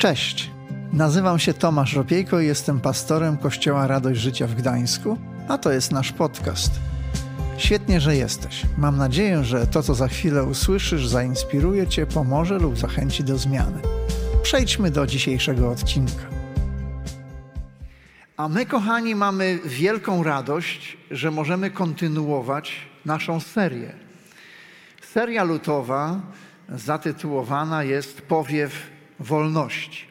Cześć, nazywam się Tomasz Ropiejko i jestem pastorem Kościoła Radość Życia w Gdańsku, a to jest nasz podcast. Świetnie, że jesteś. Mam nadzieję, że to, co za chwilę usłyszysz, zainspiruje Cię, pomoże lub zachęci do zmiany. Przejdźmy do dzisiejszego odcinka. A my, kochani, mamy wielką radość, że możemy kontynuować naszą serię. Seria lutowa zatytułowana jest Powiew Wolności.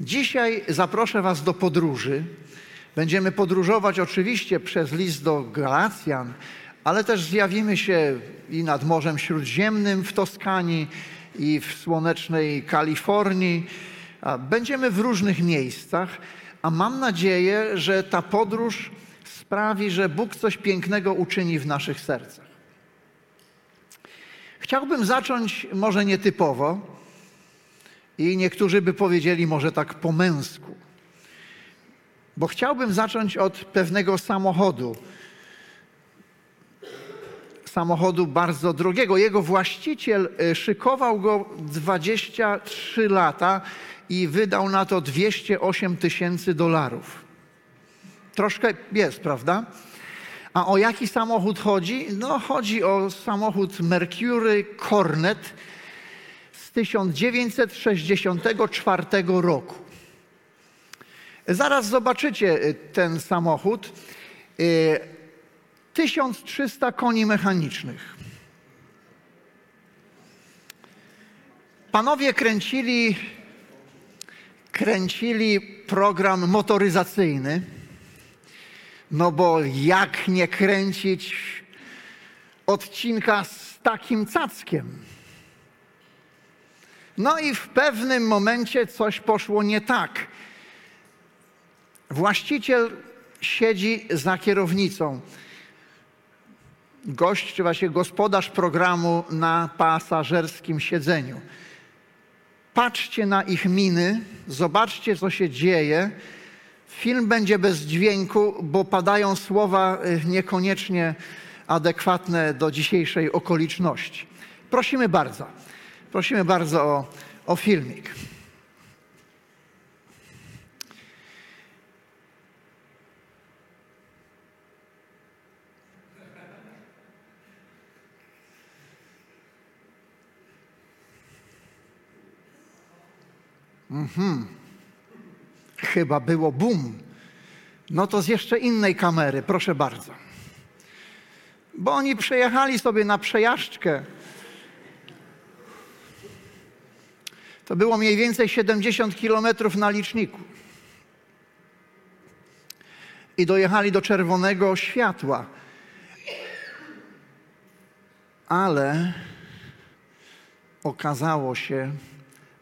Dzisiaj zaproszę Was do podróży. Będziemy podróżować oczywiście przez list do Galacjan, ale też zjawimy się i nad Morzem Śródziemnym w Toskanii, i w słonecznej Kalifornii. Będziemy w różnych miejscach, a mam nadzieję, że ta podróż sprawi, że Bóg coś pięknego uczyni w naszych sercach. Chciałbym zacząć może nietypowo i niektórzy by powiedzieli może tak po męsku, bo chciałbym zacząć od pewnego samochodu. Samochodu bardzo drogiego. Jego właściciel y, szykował go 23 lata i wydał na to 208 tysięcy dolarów. Troszkę jest, prawda? A o jaki samochód chodzi? No, chodzi o samochód Mercury Cornet z 1964 roku. Zaraz zobaczycie y, ten samochód. 1300 y, koni mechanicznych. Panowie kręcili, kręcili program motoryzacyjny no bo jak nie kręcić odcinka z takim cackiem? No i w pewnym momencie coś poszło nie tak. Właściciel siedzi za kierownicą. Gość, czy właśnie gospodarz programu na pasażerskim siedzeniu. Patrzcie na ich miny, zobaczcie, co się dzieje Film będzie bez dźwięku, bo padają słowa y, niekoniecznie adekwatne do dzisiejszej okoliczności. Prosimy bardzo, prosimy bardzo o, o filmik. Mhm chyba było boom. No to z jeszcze innej kamery, proszę bardzo. Bo oni przejechali sobie na przejażdżkę. To było mniej więcej 70 kilometrów na liczniku. I dojechali do czerwonego światła. Ale okazało się,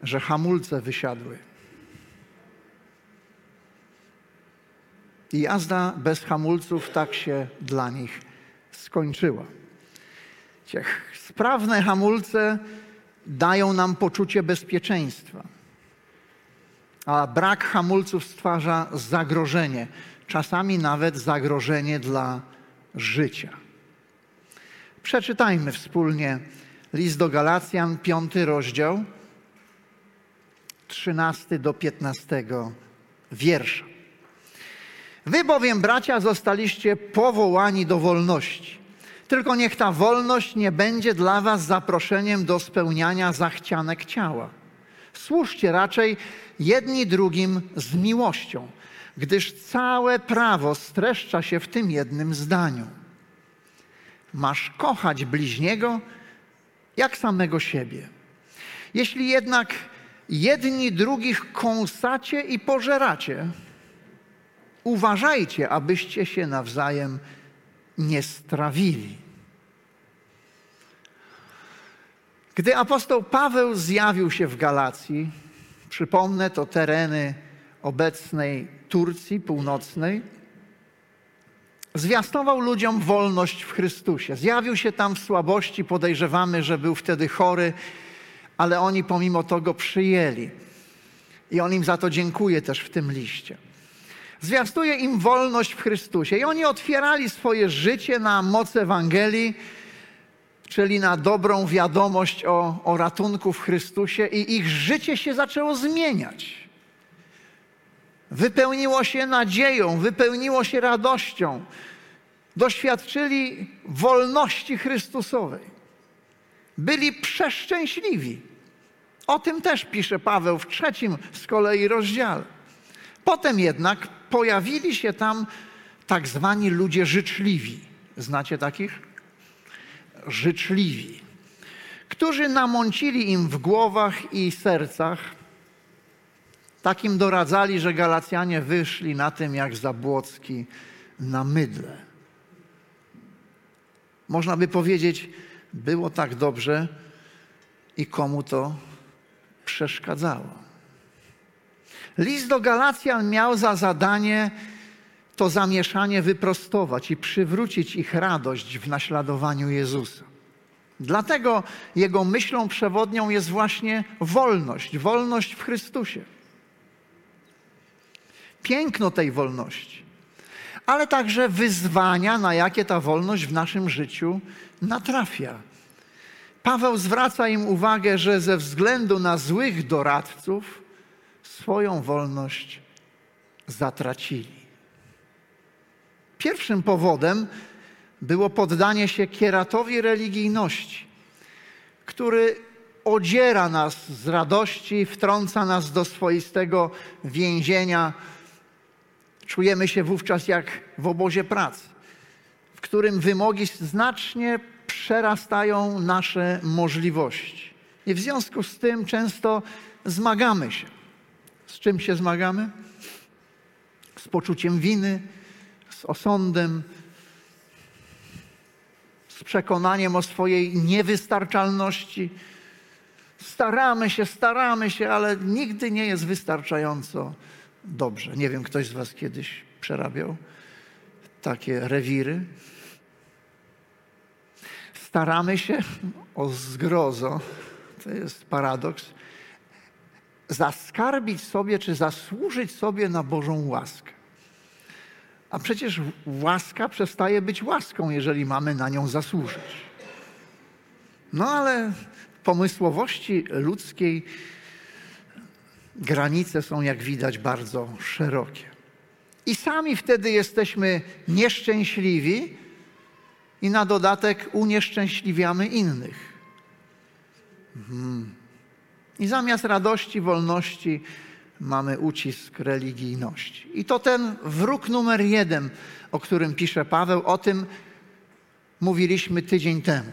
że hamulce wysiadły. I jazda bez hamulców tak się dla nich skończyła. Sprawne hamulce dają nam poczucie bezpieczeństwa, a brak hamulców stwarza zagrożenie, czasami nawet zagrożenie dla życia. Przeczytajmy wspólnie list do Galacjan, piąty rozdział, 13 do 15 wiersza. Wy bowiem, bracia, zostaliście powołani do wolności. Tylko niech ta wolność nie będzie dla was zaproszeniem do spełniania zachcianek ciała. Służcie raczej jedni drugim z miłością, gdyż całe prawo streszcza się w tym jednym zdaniu. Masz kochać bliźniego jak samego siebie. Jeśli jednak jedni drugich kąsacie i pożeracie, uważajcie, abyście się nawzajem nie strawili. Gdy apostoł Paweł zjawił się w Galacji, przypomnę, to tereny obecnej Turcji północnej, zwiastował ludziom wolność w Chrystusie. Zjawił się tam w słabości, podejrzewamy, że był wtedy chory, ale oni pomimo to go przyjęli. I on im za to dziękuję też w tym liście. Zwiastuje im wolność w Chrystusie. I oni otwierali swoje życie na moc Ewangelii, czyli na dobrą wiadomość o, o ratunku w Chrystusie, i ich życie się zaczęło zmieniać. Wypełniło się nadzieją, wypełniło się radością. Doświadczyli wolności Chrystusowej. Byli przeszczęśliwi. O tym też pisze Paweł w trzecim z kolei rozdziale. Potem jednak pojawili się tam tak zwani ludzie życzliwi. Znacie takich? Życzliwi, którzy namącili im w głowach i sercach, takim doradzali, że Galacjanie wyszli na tym jak Zabłocki na mydle. Można by powiedzieć, było tak dobrze i komu to przeszkadzało. List do Galacjan miał za zadanie to zamieszanie wyprostować i przywrócić ich radość w naśladowaniu Jezusa. Dlatego jego myślą przewodnią jest właśnie wolność, wolność w Chrystusie. Piękno tej wolności, ale także wyzwania, na jakie ta wolność w naszym życiu natrafia. Paweł zwraca im uwagę, że ze względu na złych doradców swoją wolność zatracili. Pierwszym powodem było poddanie się kieratowi religijności, który odziera nas z radości, wtrąca nas do swoistego więzienia. Czujemy się wówczas jak w obozie pracy, w którym wymogi znacznie przerastają nasze możliwości. I w związku z tym często zmagamy się. Z czym się zmagamy? Z poczuciem winy, z osądem, z przekonaniem o swojej niewystarczalności. Staramy się, staramy się, ale nigdy nie jest wystarczająco dobrze. Nie wiem, ktoś z Was kiedyś przerabiał takie rewiry. Staramy się o zgrozo, to jest paradoks, zaskarbić sobie czy zasłużyć sobie na Bożą łaskę. A przecież łaska przestaje być łaską, jeżeli mamy na nią zasłużyć. No ale pomysłowości ludzkiej granice są, jak widać, bardzo szerokie. I sami wtedy jesteśmy nieszczęśliwi i na dodatek unieszczęśliwiamy innych. Mhm. I zamiast radości, wolności mamy ucisk religijności. I to ten wróg numer jeden, o którym pisze Paweł, o tym mówiliśmy tydzień temu.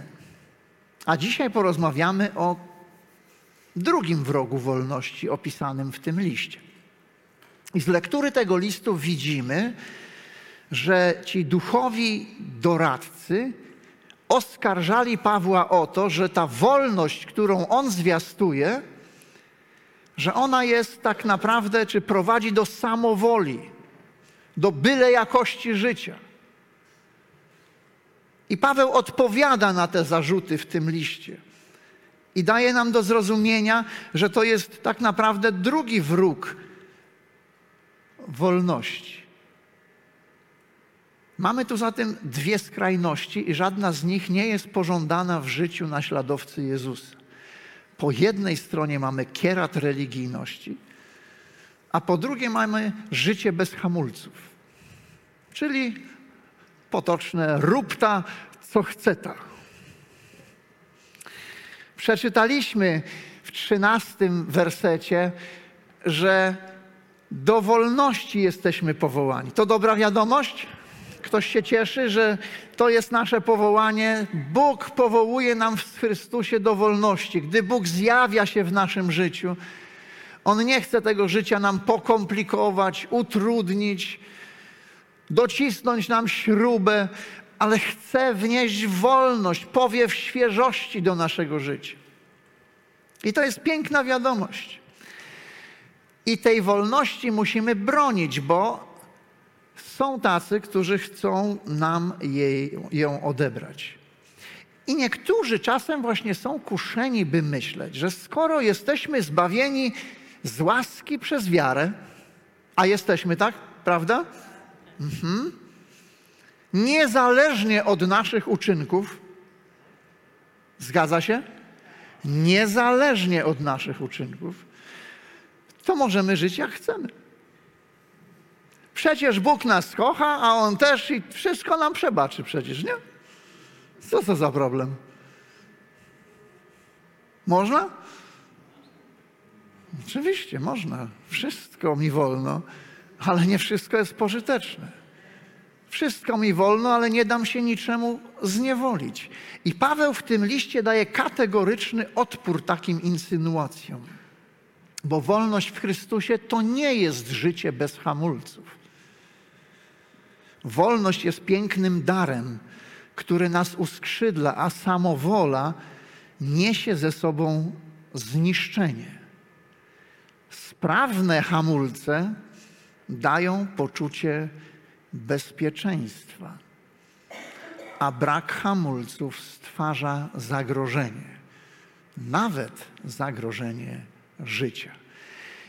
A dzisiaj porozmawiamy o drugim wrogu wolności opisanym w tym liście. I z lektury tego listu widzimy, że ci duchowi doradcy oskarżali Pawła o to, że ta wolność, którą on zwiastuje, że ona jest tak naprawdę, czy prowadzi do samowoli, do byle jakości życia. I Paweł odpowiada na te zarzuty w tym liście i daje nam do zrozumienia, że to jest tak naprawdę drugi wróg wolności. Mamy tu zatem dwie skrajności i żadna z nich nie jest pożądana w życiu naśladowcy Jezusa. Po jednej stronie mamy kierat religijności, a po drugie mamy życie bez hamulców. Czyli potoczne rób ta, co chce ta. Przeczytaliśmy w trzynastym wersecie, że do wolności jesteśmy powołani. To dobra wiadomość? Ktoś się cieszy, że to jest nasze powołanie. Bóg powołuje nam w Chrystusie do wolności. Gdy Bóg zjawia się w naszym życiu, On nie chce tego życia nam pokomplikować, utrudnić, docisnąć nam śrubę, ale chce wnieść wolność, powiew świeżości do naszego życia. I to jest piękna wiadomość. I tej wolności musimy bronić, bo są tacy, którzy chcą nam jej, ją odebrać. I niektórzy czasem właśnie są kuszeni, by myśleć, że skoro jesteśmy zbawieni z łaski przez wiarę, a jesteśmy tak, prawda? Mhm. Niezależnie od naszych uczynków, Zgadza się? Niezależnie od naszych uczynków, to możemy żyć jak chcemy. Przecież Bóg nas kocha, a On też i wszystko nam przebaczy przecież, nie? Co to za problem? Można? Oczywiście, można. Wszystko mi wolno, ale nie wszystko jest pożyteczne. Wszystko mi wolno, ale nie dam się niczemu zniewolić. I Paweł w tym liście daje kategoryczny odpór takim insynuacjom. Bo wolność w Chrystusie to nie jest życie bez hamulców. Wolność jest pięknym darem, który nas uskrzydla, a samowola niesie ze sobą zniszczenie. Sprawne hamulce dają poczucie bezpieczeństwa, a brak hamulców stwarza zagrożenie, nawet zagrożenie życia.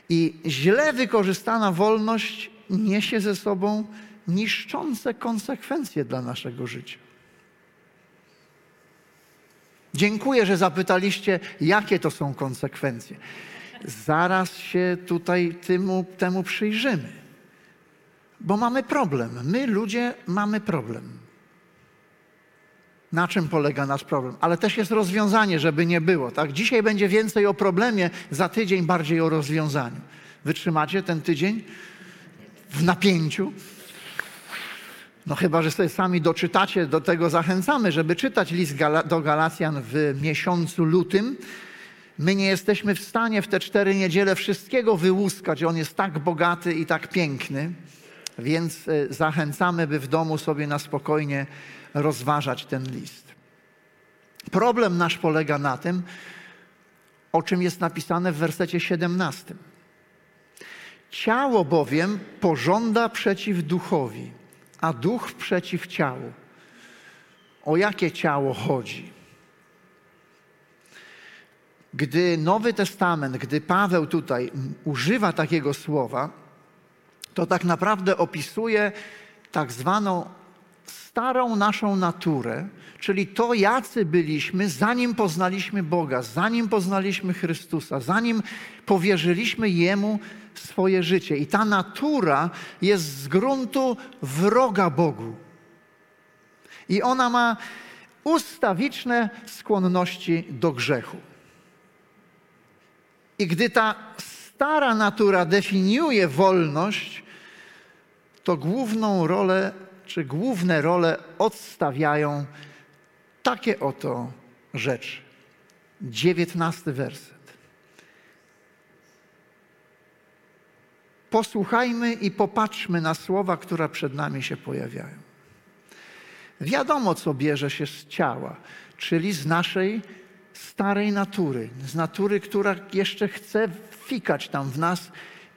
I źle wykorzystana wolność niesie ze sobą niszczące konsekwencje dla naszego życia. Dziękuję, że zapytaliście, jakie to są konsekwencje. Zaraz się tutaj temu, temu przyjrzymy. Bo mamy problem. My, ludzie, mamy problem. Na czym polega nasz problem? Ale też jest rozwiązanie, żeby nie było. Tak? Dzisiaj będzie więcej o problemie, za tydzień bardziej o rozwiązaniu. Wytrzymacie ten tydzień w napięciu? No chyba, że sobie sami doczytacie, do tego zachęcamy, żeby czytać list do Galacjan w miesiącu lutym. My nie jesteśmy w stanie w te cztery niedziele wszystkiego wyłuskać. On jest tak bogaty i tak piękny, więc e, zachęcamy, by w domu sobie na spokojnie rozważać ten list. Problem nasz polega na tym, o czym jest napisane w wersecie 17. Ciało bowiem pożąda przeciw duchowi a duch przeciw ciału. O jakie ciało chodzi? Gdy Nowy Testament, gdy Paweł tutaj używa takiego słowa, to tak naprawdę opisuje tak zwaną starą naszą naturę, czyli to, jacy byliśmy, zanim poznaliśmy Boga, zanim poznaliśmy Chrystusa, zanim powierzyliśmy Jemu swoje życie. I ta natura jest z gruntu wroga Bogu. I ona ma ustawiczne skłonności do grzechu. I gdy ta stara natura definiuje wolność, to główną rolę, czy główne role odstawiają takie oto rzeczy. Dziewiętnasty werset. Posłuchajmy i popatrzmy na słowa, które przed nami się pojawiają. Wiadomo, co bierze się z ciała, czyli z naszej starej natury, z natury, która jeszcze chce fikać tam w nas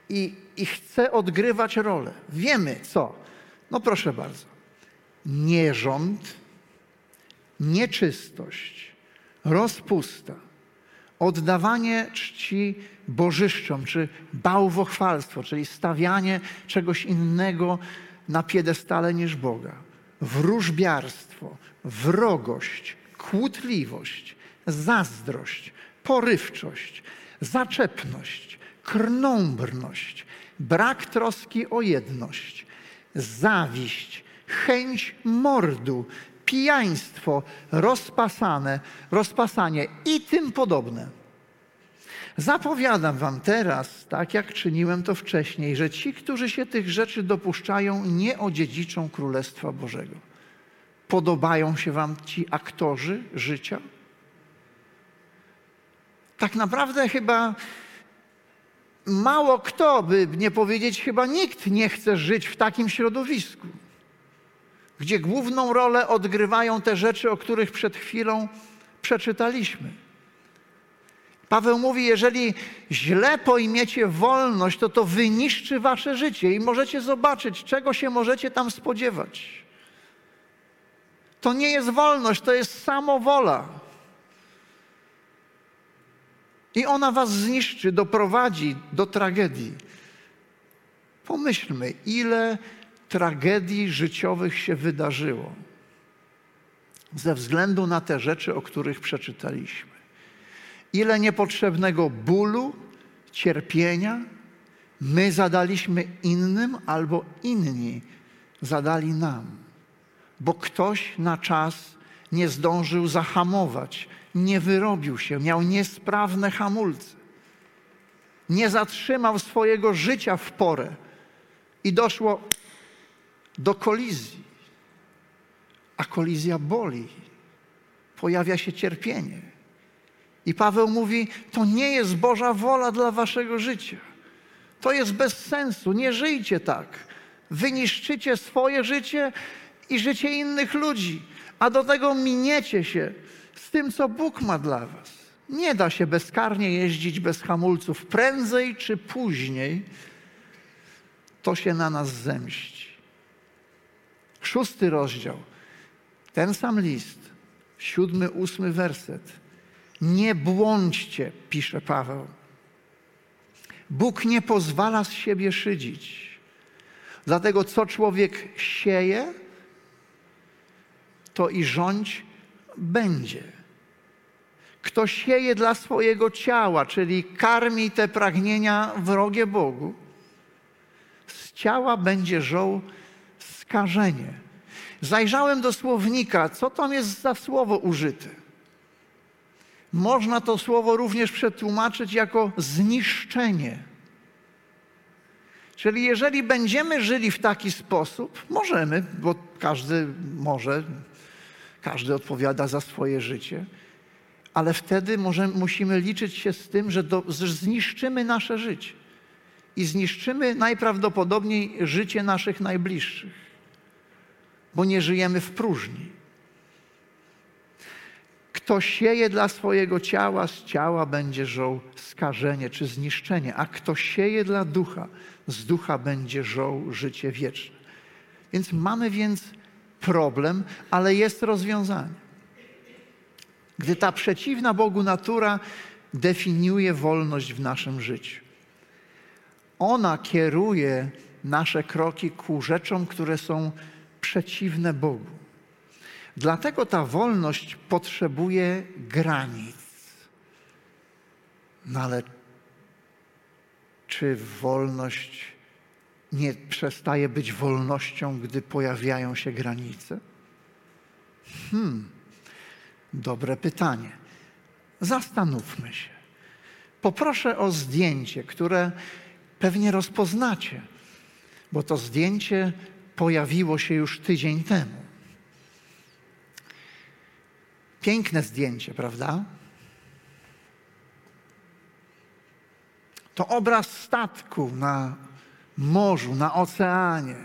i, i chce odgrywać rolę. Wiemy co. No proszę bardzo. Nierząd, nieczystość, rozpusta, oddawanie czci bożyszczom, czy bałwochwalstwo, czyli stawianie czegoś innego na piedestale niż Boga. Wróżbiarstwo, wrogość, kłótliwość, zazdrość, porywczość, zaczepność, krnąbrność, brak troski o jedność, zawiść, chęć mordu, pijaństwo, rozpasane, rozpasanie i tym podobne. Zapowiadam wam teraz, tak jak czyniłem to wcześniej, że ci, którzy się tych rzeczy dopuszczają, nie odziedziczą Królestwa Bożego. Podobają się wam ci aktorzy życia? Tak naprawdę chyba mało kto, by nie powiedzieć chyba nikt, nie chce żyć w takim środowisku, gdzie główną rolę odgrywają te rzeczy, o których przed chwilą przeczytaliśmy. Paweł mówi, jeżeli źle pojmiecie wolność, to to wyniszczy wasze życie i możecie zobaczyć, czego się możecie tam spodziewać. To nie jest wolność, to jest samowola. I ona was zniszczy, doprowadzi do tragedii. Pomyślmy, ile tragedii życiowych się wydarzyło. ze względu na te rzeczy, o których przeczytaliśmy. Ile niepotrzebnego bólu, cierpienia my zadaliśmy innym albo inni zadali nam, bo ktoś na czas nie zdążył zahamować, nie wyrobił się, miał niesprawne hamulce, nie zatrzymał swojego życia w porę i doszło do kolizji. A kolizja boli, pojawia się cierpienie. I Paweł mówi: To nie jest Boża wola dla waszego życia. To jest bez sensu. Nie żyjcie tak. Wyniszczycie swoje życie i życie innych ludzi, a do tego miniecie się z tym, co Bóg ma dla was. Nie da się bezkarnie jeździć bez hamulców. Prędzej czy później to się na nas zemści. Szósty rozdział, ten sam list, siódmy, ósmy werset. Nie błądźcie, pisze Paweł. Bóg nie pozwala z siebie szydzić. Dlatego co człowiek sieje, to i rządź będzie. Kto sieje dla swojego ciała, czyli karmi te pragnienia wrogie Bogu, z ciała będzie żoł skażenie. Zajrzałem do słownika, co tam jest za słowo użyte. Można to słowo również przetłumaczyć jako zniszczenie. Czyli jeżeli będziemy żyli w taki sposób, możemy, bo każdy może, każdy odpowiada za swoje życie, ale wtedy możemy, musimy liczyć się z tym, że, do, że zniszczymy nasze życie i zniszczymy najprawdopodobniej życie naszych najbliższych, bo nie żyjemy w próżni. Kto sieje dla swojego ciała, z ciała będzie żoł skażenie czy zniszczenie, a kto sieje dla ducha, z ducha będzie żoł życie wieczne. Więc mamy więc problem, ale jest rozwiązanie. Gdy ta przeciwna Bogu natura definiuje wolność w naszym życiu. Ona kieruje nasze kroki ku rzeczom, które są przeciwne Bogu. Dlatego ta wolność potrzebuje granic. No ale czy wolność nie przestaje być wolnością, gdy pojawiają się granice? Hmm, dobre pytanie. Zastanówmy się. Poproszę o zdjęcie, które pewnie rozpoznacie, bo to zdjęcie pojawiło się już tydzień temu. Piękne zdjęcie, prawda? To obraz statku na morzu, na oceanie.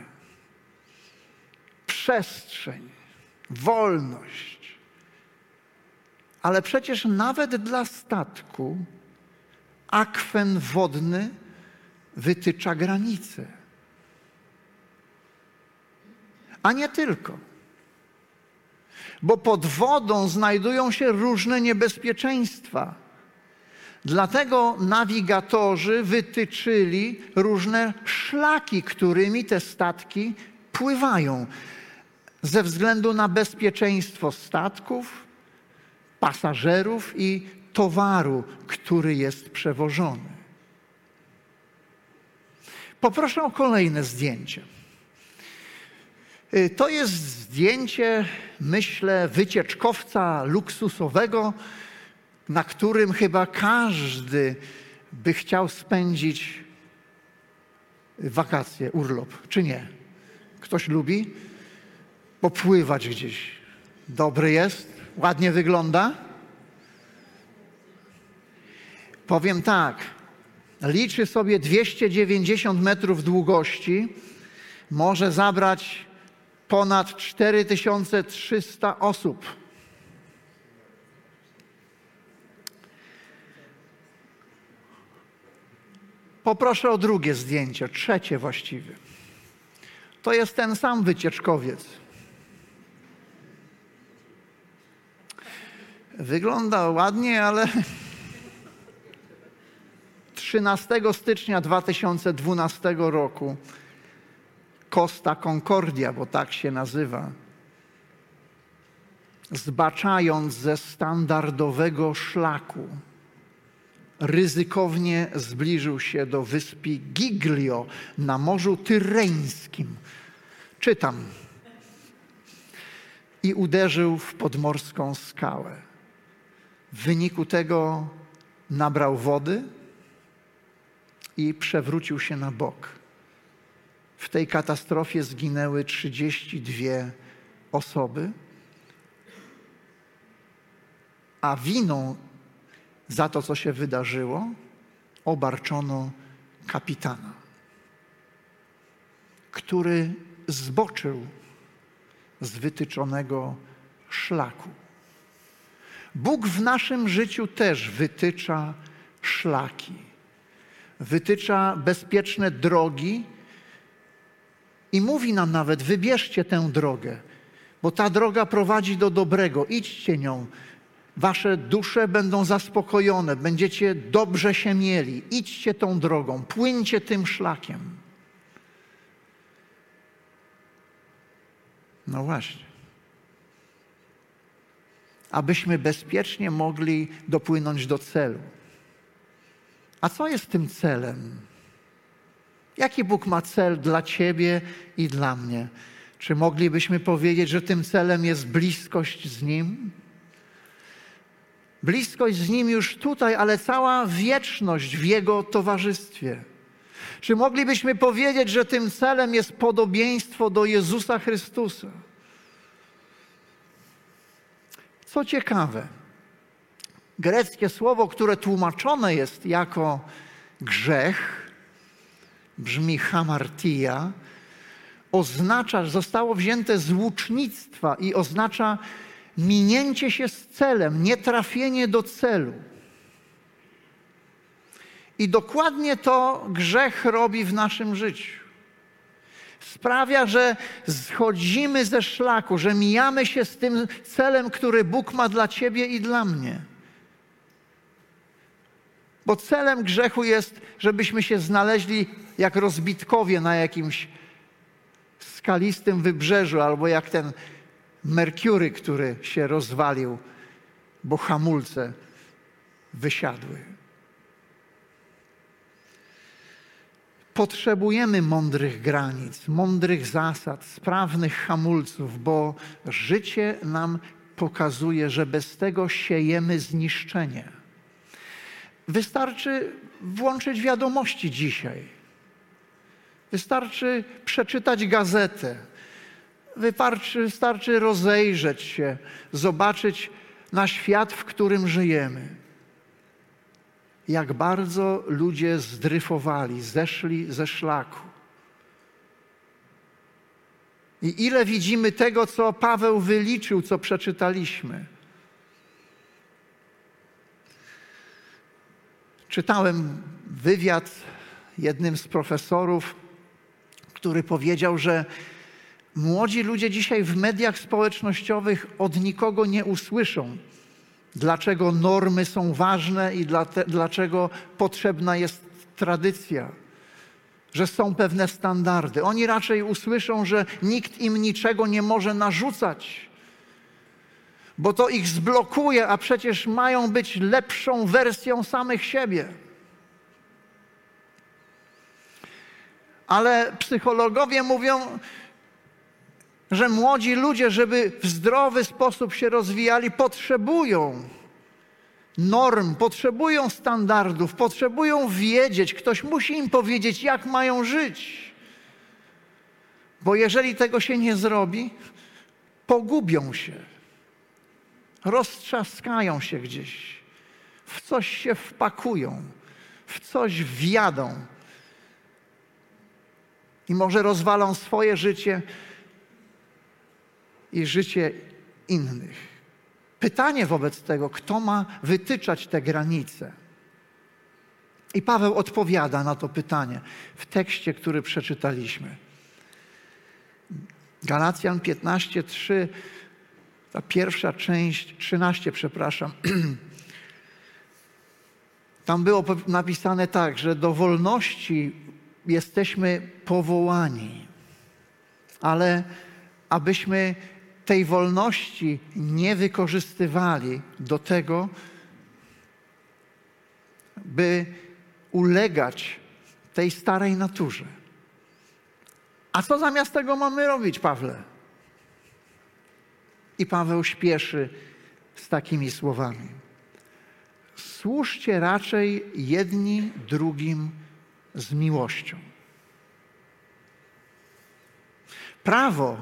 Przestrzeń, wolność. Ale przecież nawet dla statku akwen wodny wytycza granice. A nie tylko bo pod wodą znajdują się różne niebezpieczeństwa. Dlatego nawigatorzy wytyczyli różne szlaki, którymi te statki pływają, ze względu na bezpieczeństwo statków, pasażerów i towaru, który jest przewożony. Poproszę o kolejne zdjęcie. Y, to jest zdjęcie, myślę, wycieczkowca luksusowego, na którym chyba każdy by chciał spędzić wakacje, urlop, czy nie? Ktoś lubi popływać gdzieś. Dobry jest, ładnie wygląda. Powiem tak, liczy sobie 290 metrów długości, może zabrać ponad 4300 osób. Poproszę o drugie zdjęcie, trzecie właściwie. To jest ten sam wycieczkowiec. Wygląda ładnie, ale 13 stycznia 2012 roku Costa Concordia, bo tak się nazywa. zbaczając ze standardowego szlaku, ryzykownie zbliżył się do wyspy Giglio na Morzu Tyreńskim. Czytam. I uderzył w podmorską skałę. W wyniku tego nabrał wody i przewrócił się na bok. W tej katastrofie zginęły 32 osoby, a winą za to, co się wydarzyło, obarczono kapitana, który zboczył z wytyczonego szlaku. Bóg w naszym życiu też wytycza szlaki, wytycza bezpieczne drogi i mówi nam nawet: wybierzcie tę drogę, bo ta droga prowadzi do dobrego, idźcie nią. Wasze dusze będą zaspokojone, będziecie dobrze się mieli. Idźcie tą drogą, płyńcie tym szlakiem. No właśnie. Abyśmy bezpiecznie mogli dopłynąć do celu. A co jest tym celem? Jaki Bóg ma cel dla Ciebie i dla mnie? Czy moglibyśmy powiedzieć, że tym celem jest bliskość z Nim? Bliskość z Nim już tutaj, ale cała wieczność w Jego towarzystwie. Czy moglibyśmy powiedzieć, że tym celem jest podobieństwo do Jezusa Chrystusa? Co ciekawe, greckie słowo, które tłumaczone jest jako grzech, brzmi hamartia, oznacza, zostało wzięte z łucznictwa i oznacza minięcie się z celem, nietrafienie do celu. I dokładnie to grzech robi w naszym życiu. Sprawia, że schodzimy ze szlaku, że mijamy się z tym celem, który Bóg ma dla ciebie i dla mnie. Bo celem grzechu jest, żebyśmy się znaleźli jak rozbitkowie na jakimś skalistym wybrzeżu, albo jak ten Merkury, który się rozwalił, bo hamulce wysiadły. Potrzebujemy mądrych granic, mądrych zasad, sprawnych hamulców, bo życie nam pokazuje, że bez tego siejemy zniszczenie. Wystarczy włączyć wiadomości dzisiaj. Wystarczy przeczytać gazetę. Wystarczy, wystarczy rozejrzeć się, zobaczyć na świat, w którym żyjemy. Jak bardzo ludzie zdryfowali, zeszli ze szlaku. I ile widzimy tego, co Paweł wyliczył, co przeczytaliśmy. Czytałem wywiad jednym z profesorów, który powiedział, że młodzi ludzie dzisiaj w mediach społecznościowych od nikogo nie usłyszą, dlaczego normy są ważne i dlaczego potrzebna jest tradycja, że są pewne standardy. Oni raczej usłyszą, że nikt im niczego nie może narzucać, bo to ich zblokuje, a przecież mają być lepszą wersją samych siebie. Ale psychologowie mówią, że młodzi ludzie, żeby w zdrowy sposób się rozwijali, potrzebują norm, potrzebują standardów, potrzebują wiedzieć, ktoś musi im powiedzieć, jak mają żyć. Bo jeżeli tego się nie zrobi, pogubią się, roztrzaskają się gdzieś, w coś się wpakują, w coś wjadą i może rozwalą swoje życie i życie innych. Pytanie wobec tego, kto ma wytyczać te granice? I Paweł odpowiada na to pytanie w tekście, który przeczytaliśmy. Galacjan 15:3, ta pierwsza część, 13, przepraszam. Tam było napisane tak, że do wolności jesteśmy powołani, ale abyśmy tej wolności nie wykorzystywali do tego, by ulegać tej starej naturze. A co zamiast tego mamy robić, Pawle? I Paweł śpieszy z takimi słowami. Służcie raczej jedni drugim z miłością. Prawo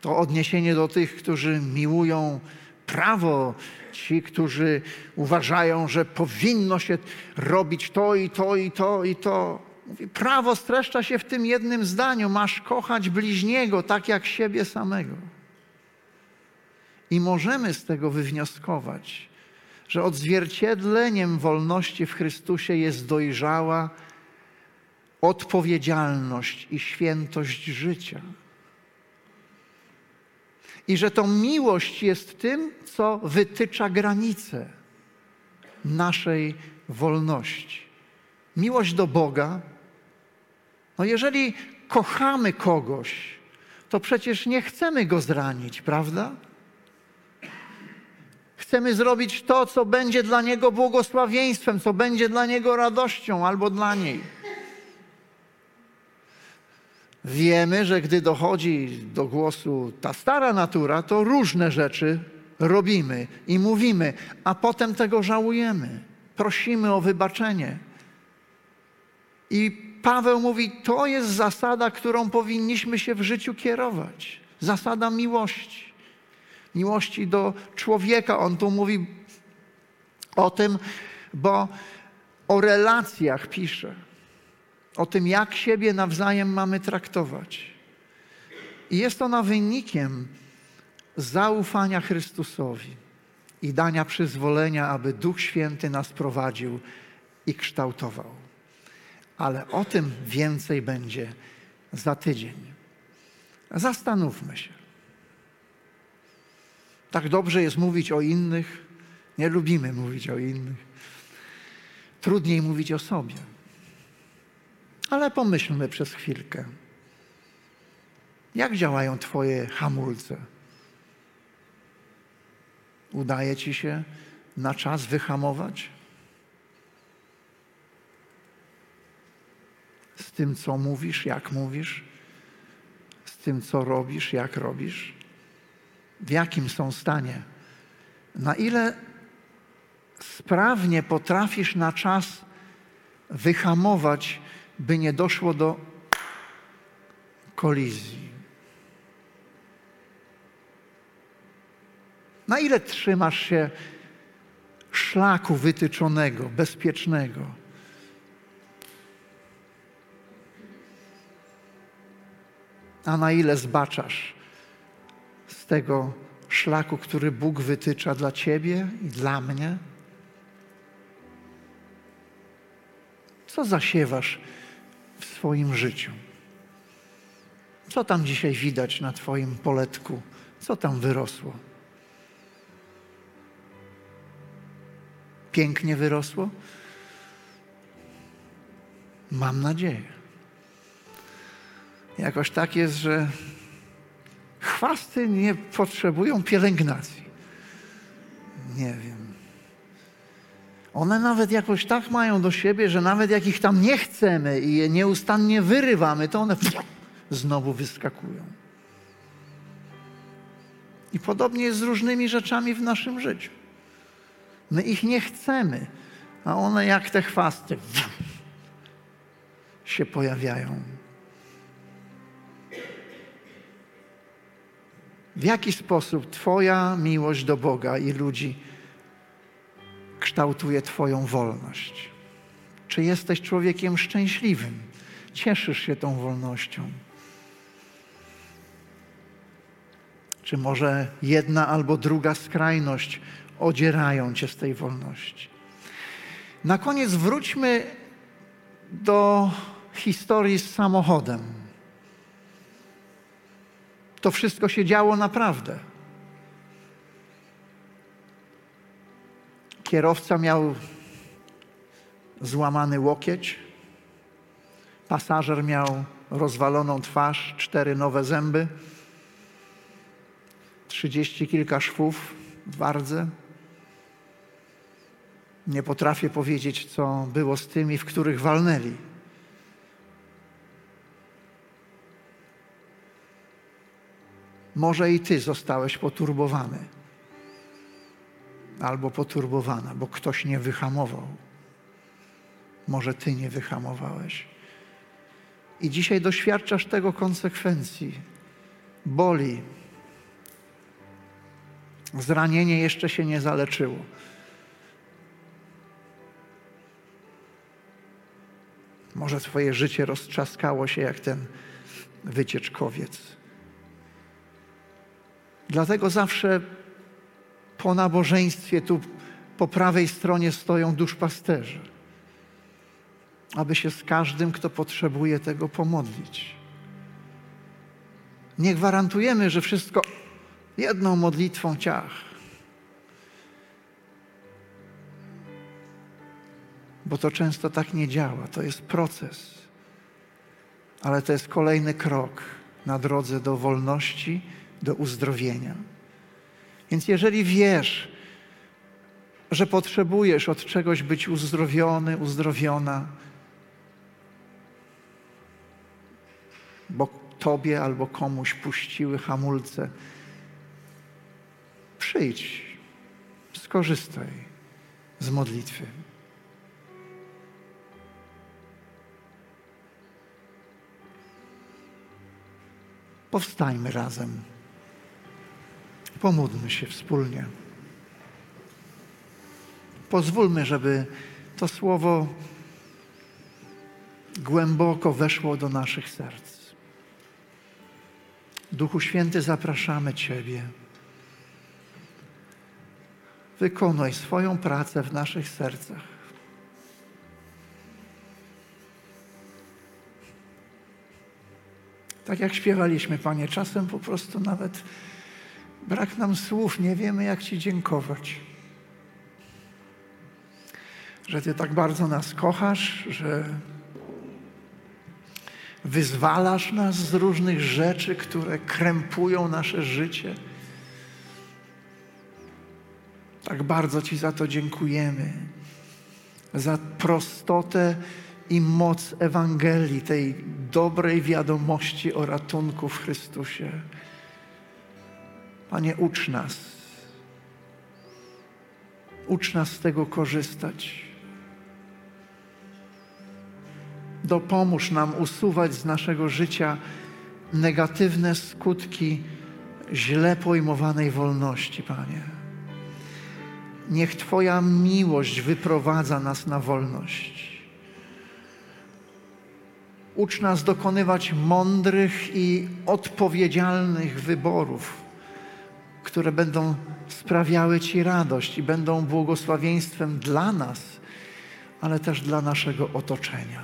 to odniesienie do tych, którzy miłują prawo, ci, którzy uważają, że powinno się robić to i to i to i to. Mówi, prawo streszcza się w tym jednym zdaniu: masz kochać bliźniego tak jak siebie samego. I możemy z tego wywnioskować, że odzwierciedleniem wolności w Chrystusie jest dojrzała odpowiedzialność i świętość życia. I że to miłość jest tym, co wytycza granice naszej wolności. Miłość do Boga. No jeżeli kochamy kogoś, to przecież nie chcemy go zranić, prawda? Chcemy zrobić to, co będzie dla niego błogosławieństwem, co będzie dla niego radością albo dla niej. Wiemy, że gdy dochodzi do głosu ta stara natura, to różne rzeczy robimy i mówimy, a potem tego żałujemy. Prosimy o wybaczenie. I Paweł mówi, to jest zasada, którą powinniśmy się w życiu kierować. Zasada miłości. Miłości do człowieka. On tu mówi o tym, bo o relacjach pisze o tym, jak siebie nawzajem mamy traktować. I jest ona wynikiem zaufania Chrystusowi i dania przyzwolenia, aby Duch Święty nas prowadził i kształtował. Ale o tym więcej będzie za tydzień. Zastanówmy się. Tak dobrze jest mówić o innych, nie lubimy mówić o innych. Trudniej mówić o sobie. Ale pomyślmy przez chwilkę. Jak działają Twoje hamulce? Udaje Ci się na czas wyhamować? Z tym, co mówisz, jak mówisz? Z tym, co robisz, jak robisz? W jakim są stanie? Na ile sprawnie potrafisz na czas wyhamować by nie doszło do kolizji. Na ile trzymasz się szlaku wytyczonego, bezpiecznego? A na ile zbaczasz tego szlaku, który Bóg wytycza dla ciebie i dla mnie? Co zasiewasz w swoim życiu. Co tam dzisiaj widać na Twoim poletku? Co tam wyrosło? Pięknie wyrosło? Mam nadzieję. Jakoś tak jest, że chwasty nie potrzebują pielęgnacji. Nie wiem. One nawet jakoś tak mają do siebie, że nawet jak ich tam nie chcemy i je nieustannie wyrywamy, to one znowu wyskakują. I podobnie jest z różnymi rzeczami w naszym życiu. My ich nie chcemy, a one jak te chwasty się pojawiają. W jaki sposób Twoja miłość do Boga i ludzi kształtuje Twoją wolność. Czy jesteś człowiekiem szczęśliwym? Cieszysz się tą wolnością? Czy może jedna albo druga skrajność odzierają Cię z tej wolności? Na koniec wróćmy do historii z samochodem. To wszystko się działo naprawdę. Kierowca miał złamany łokieć, pasażer miał rozwaloną twarz, cztery nowe zęby. trzydzieści kilka szwów w wardze. Nie potrafię powiedzieć, co było z tymi, w których walnęli. Może i ty zostałeś poturbowany albo poturbowana, bo ktoś nie wyhamował. Może ty nie wyhamowałeś. I dzisiaj doświadczasz tego konsekwencji. Boli. Zranienie jeszcze się nie zaleczyło. Może Twoje życie roztrzaskało się jak ten wycieczkowiec. Dlatego zawsze po nabożeństwie tu po prawej stronie stoją duszpasterze, aby się z każdym, kto potrzebuje tego, pomodlić. Nie gwarantujemy, że wszystko jedną modlitwą ciach. Bo to często tak nie działa. To jest proces. Ale to jest kolejny krok na drodze do wolności, do uzdrowienia. Więc jeżeli wiesz, że potrzebujesz od czegoś być uzdrowiony, uzdrowiona, bo tobie albo komuś puściły hamulce, przyjdź, skorzystaj z modlitwy. Powstajmy razem. Pomódlmy się wspólnie. Pozwólmy, żeby to słowo głęboko weszło do naszych serc. Duchu Święty, zapraszamy Ciebie. Wykonuj swoją pracę w naszych sercach. Tak jak śpiewaliśmy, Panie, czasem po prostu nawet Brak nam słów, nie wiemy, jak Ci dziękować. Że Ty tak bardzo nas kochasz, że wyzwalasz nas z różnych rzeczy, które krępują nasze życie. Tak bardzo Ci za to dziękujemy. Za prostotę i moc Ewangelii, tej dobrej wiadomości o ratunku w Chrystusie. Panie, ucz nas. Ucz nas z tego korzystać. Dopomóż nam usuwać z naszego życia negatywne skutki źle pojmowanej wolności, Panie. Niech Twoja miłość wyprowadza nas na wolność. Ucz nas dokonywać mądrych i odpowiedzialnych wyborów które będą sprawiały Ci radość i będą błogosławieństwem dla nas, ale też dla naszego otoczenia.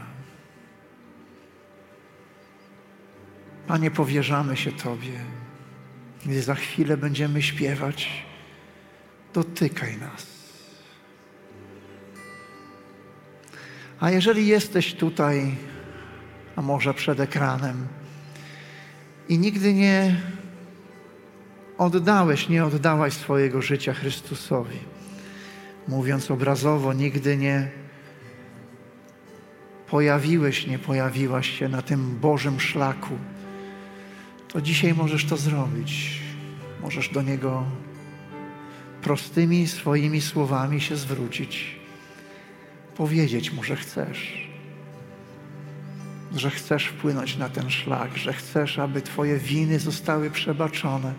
Panie, powierzamy się Tobie. Gdy za chwilę będziemy śpiewać, dotykaj nas. A jeżeli jesteś tutaj, a może przed ekranem i nigdy nie oddałeś, nie oddałaś swojego życia Chrystusowi. Mówiąc obrazowo, nigdy nie pojawiłeś, nie pojawiłaś się na tym Bożym szlaku, to dzisiaj możesz to zrobić. Możesz do Niego prostymi swoimi słowami się zwrócić. Powiedzieć Mu, że chcesz. Że chcesz wpłynąć na ten szlak, że chcesz, aby Twoje winy zostały przebaczone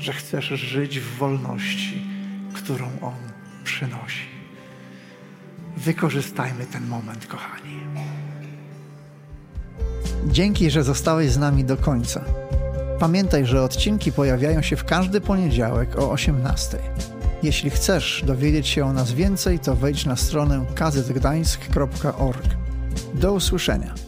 że chcesz żyć w wolności, którą On przynosi. Wykorzystajmy ten moment, kochani. Dzięki, że zostałeś z nami do końca. Pamiętaj, że odcinki pojawiają się w każdy poniedziałek o 18. Jeśli chcesz dowiedzieć się o nas więcej, to wejdź na stronę kazetgdańsk.org. Do usłyszenia.